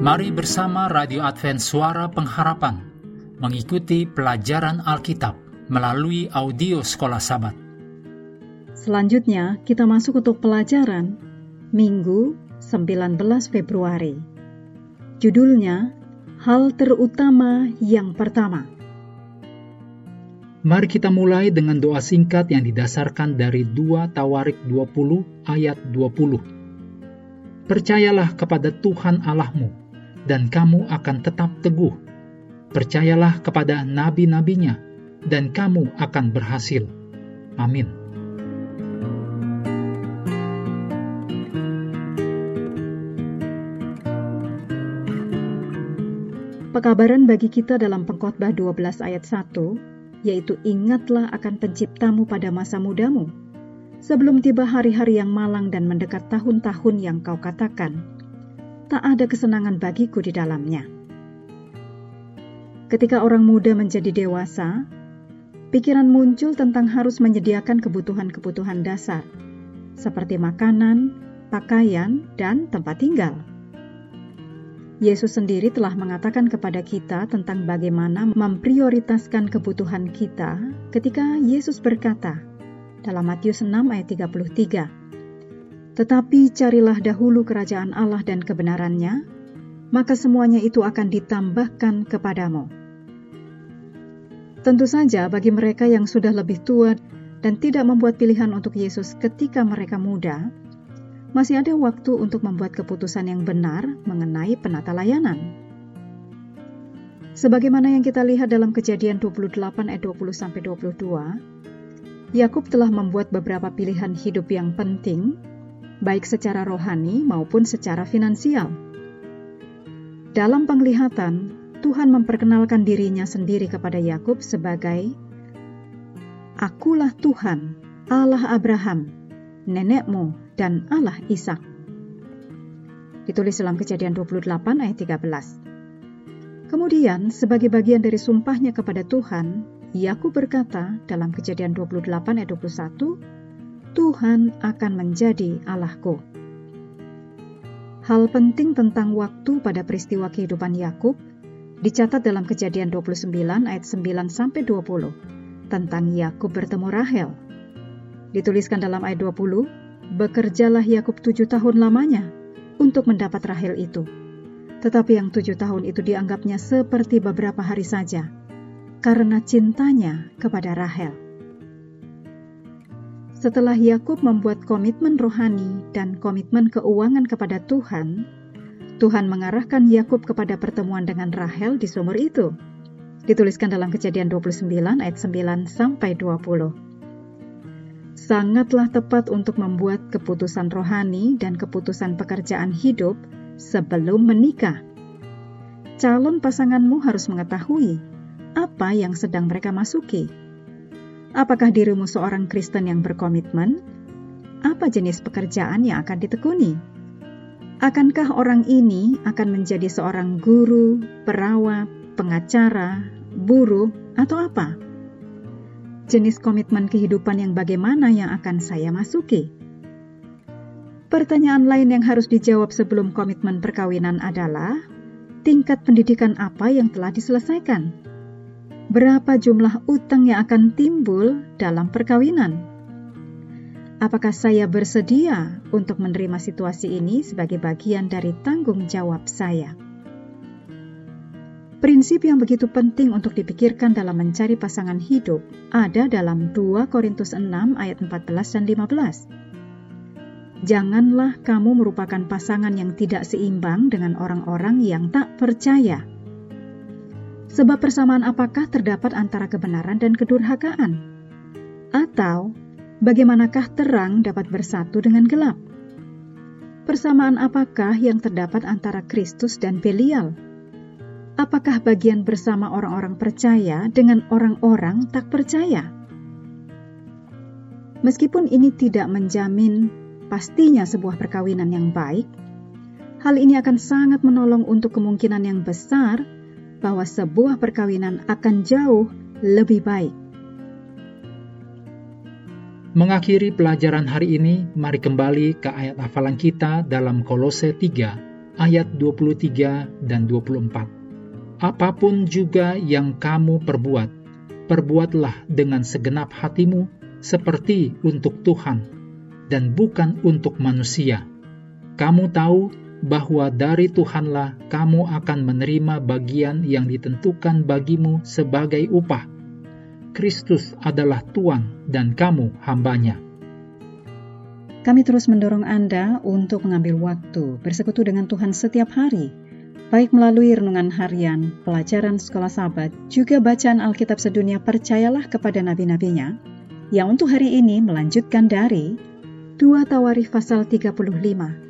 Mari bersama Radio Advent Suara Pengharapan mengikuti pelajaran Alkitab melalui audio Sekolah Sabat. Selanjutnya, kita masuk untuk pelajaran Minggu 19 Februari. Judulnya, Hal Terutama Yang Pertama. Mari kita mulai dengan doa singkat yang didasarkan dari 2 Tawarik 20 ayat 20. Percayalah kepada Tuhan Allahmu dan kamu akan tetap teguh. Percayalah kepada nabi-nabinya, dan kamu akan berhasil. Amin. Pekabaran bagi kita dalam pengkhotbah 12 ayat 1, yaitu ingatlah akan penciptamu pada masa mudamu, sebelum tiba hari-hari yang malang dan mendekat tahun-tahun yang kau katakan, tak ada kesenangan bagiku di dalamnya. Ketika orang muda menjadi dewasa, pikiran muncul tentang harus menyediakan kebutuhan-kebutuhan dasar, seperti makanan, pakaian, dan tempat tinggal. Yesus sendiri telah mengatakan kepada kita tentang bagaimana memprioritaskan kebutuhan kita ketika Yesus berkata dalam Matius 6 ayat 33, tetapi carilah dahulu kerajaan Allah dan kebenarannya, maka semuanya itu akan ditambahkan kepadamu. Tentu saja bagi mereka yang sudah lebih tua dan tidak membuat pilihan untuk Yesus ketika mereka muda, masih ada waktu untuk membuat keputusan yang benar mengenai penata layanan. Sebagaimana yang kita lihat dalam kejadian 28 ayat 20-22, Yakub telah membuat beberapa pilihan hidup yang penting baik secara rohani maupun secara finansial. Dalam penglihatan, Tuhan memperkenalkan dirinya sendiri kepada Yakub sebagai Akulah Tuhan, Allah Abraham, nenekmu, dan Allah Ishak. Ditulis dalam kejadian 28 ayat 13. Kemudian, sebagai bagian dari sumpahnya kepada Tuhan, Yakub berkata dalam kejadian 28 ayat 21, Tuhan akan menjadi Allahku. Hal penting tentang waktu pada peristiwa kehidupan Yakub dicatat dalam Kejadian 29 ayat 9 sampai 20 tentang Yakub bertemu Rahel. Dituliskan dalam ayat 20, bekerjalah Yakub tujuh tahun lamanya untuk mendapat Rahel itu. Tetapi yang tujuh tahun itu dianggapnya seperti beberapa hari saja, karena cintanya kepada Rahel. Setelah Yakub membuat komitmen rohani dan komitmen keuangan kepada Tuhan, Tuhan mengarahkan Yakub kepada pertemuan dengan Rahel di sumur itu. Dituliskan dalam Kejadian 29 ayat 9 sampai 20. Sangatlah tepat untuk membuat keputusan rohani dan keputusan pekerjaan hidup sebelum menikah. Calon pasanganmu harus mengetahui apa yang sedang mereka masuki Apakah dirimu seorang Kristen yang berkomitmen? Apa jenis pekerjaan yang akan ditekuni? Akankah orang ini akan menjadi seorang guru, perawat, pengacara, buruh, atau apa? Jenis komitmen kehidupan yang bagaimana yang akan saya masuki? Pertanyaan lain yang harus dijawab sebelum komitmen perkawinan adalah tingkat pendidikan apa yang telah diselesaikan berapa jumlah utang yang akan timbul dalam perkawinan. Apakah saya bersedia untuk menerima situasi ini sebagai bagian dari tanggung jawab saya? Prinsip yang begitu penting untuk dipikirkan dalam mencari pasangan hidup ada dalam 2 Korintus 6 ayat 14 dan 15. Janganlah kamu merupakan pasangan yang tidak seimbang dengan orang-orang yang tak percaya Sebab persamaan apakah terdapat antara kebenaran dan kedurhakaan? Atau bagaimanakah terang dapat bersatu dengan gelap? Persamaan apakah yang terdapat antara Kristus dan Belial? Apakah bagian bersama orang-orang percaya dengan orang-orang tak percaya? Meskipun ini tidak menjamin pastinya sebuah perkawinan yang baik, hal ini akan sangat menolong untuk kemungkinan yang besar bahwa sebuah perkawinan akan jauh lebih baik. Mengakhiri pelajaran hari ini, mari kembali ke ayat hafalan kita dalam Kolose 3 ayat 23 dan 24. Apa pun juga yang kamu perbuat, perbuatlah dengan segenap hatimu seperti untuk Tuhan dan bukan untuk manusia. Kamu tahu bahwa dari Tuhanlah kamu akan menerima bagian yang ditentukan bagimu sebagai upah. Kristus adalah Tuhan dan kamu hambanya. Kami terus mendorong Anda untuk mengambil waktu bersekutu dengan Tuhan setiap hari, baik melalui renungan harian, pelajaran sekolah sahabat, juga bacaan Alkitab sedunia percayalah kepada nabi-nabinya, yang untuk hari ini melanjutkan dari 2 Tawarikh pasal 35.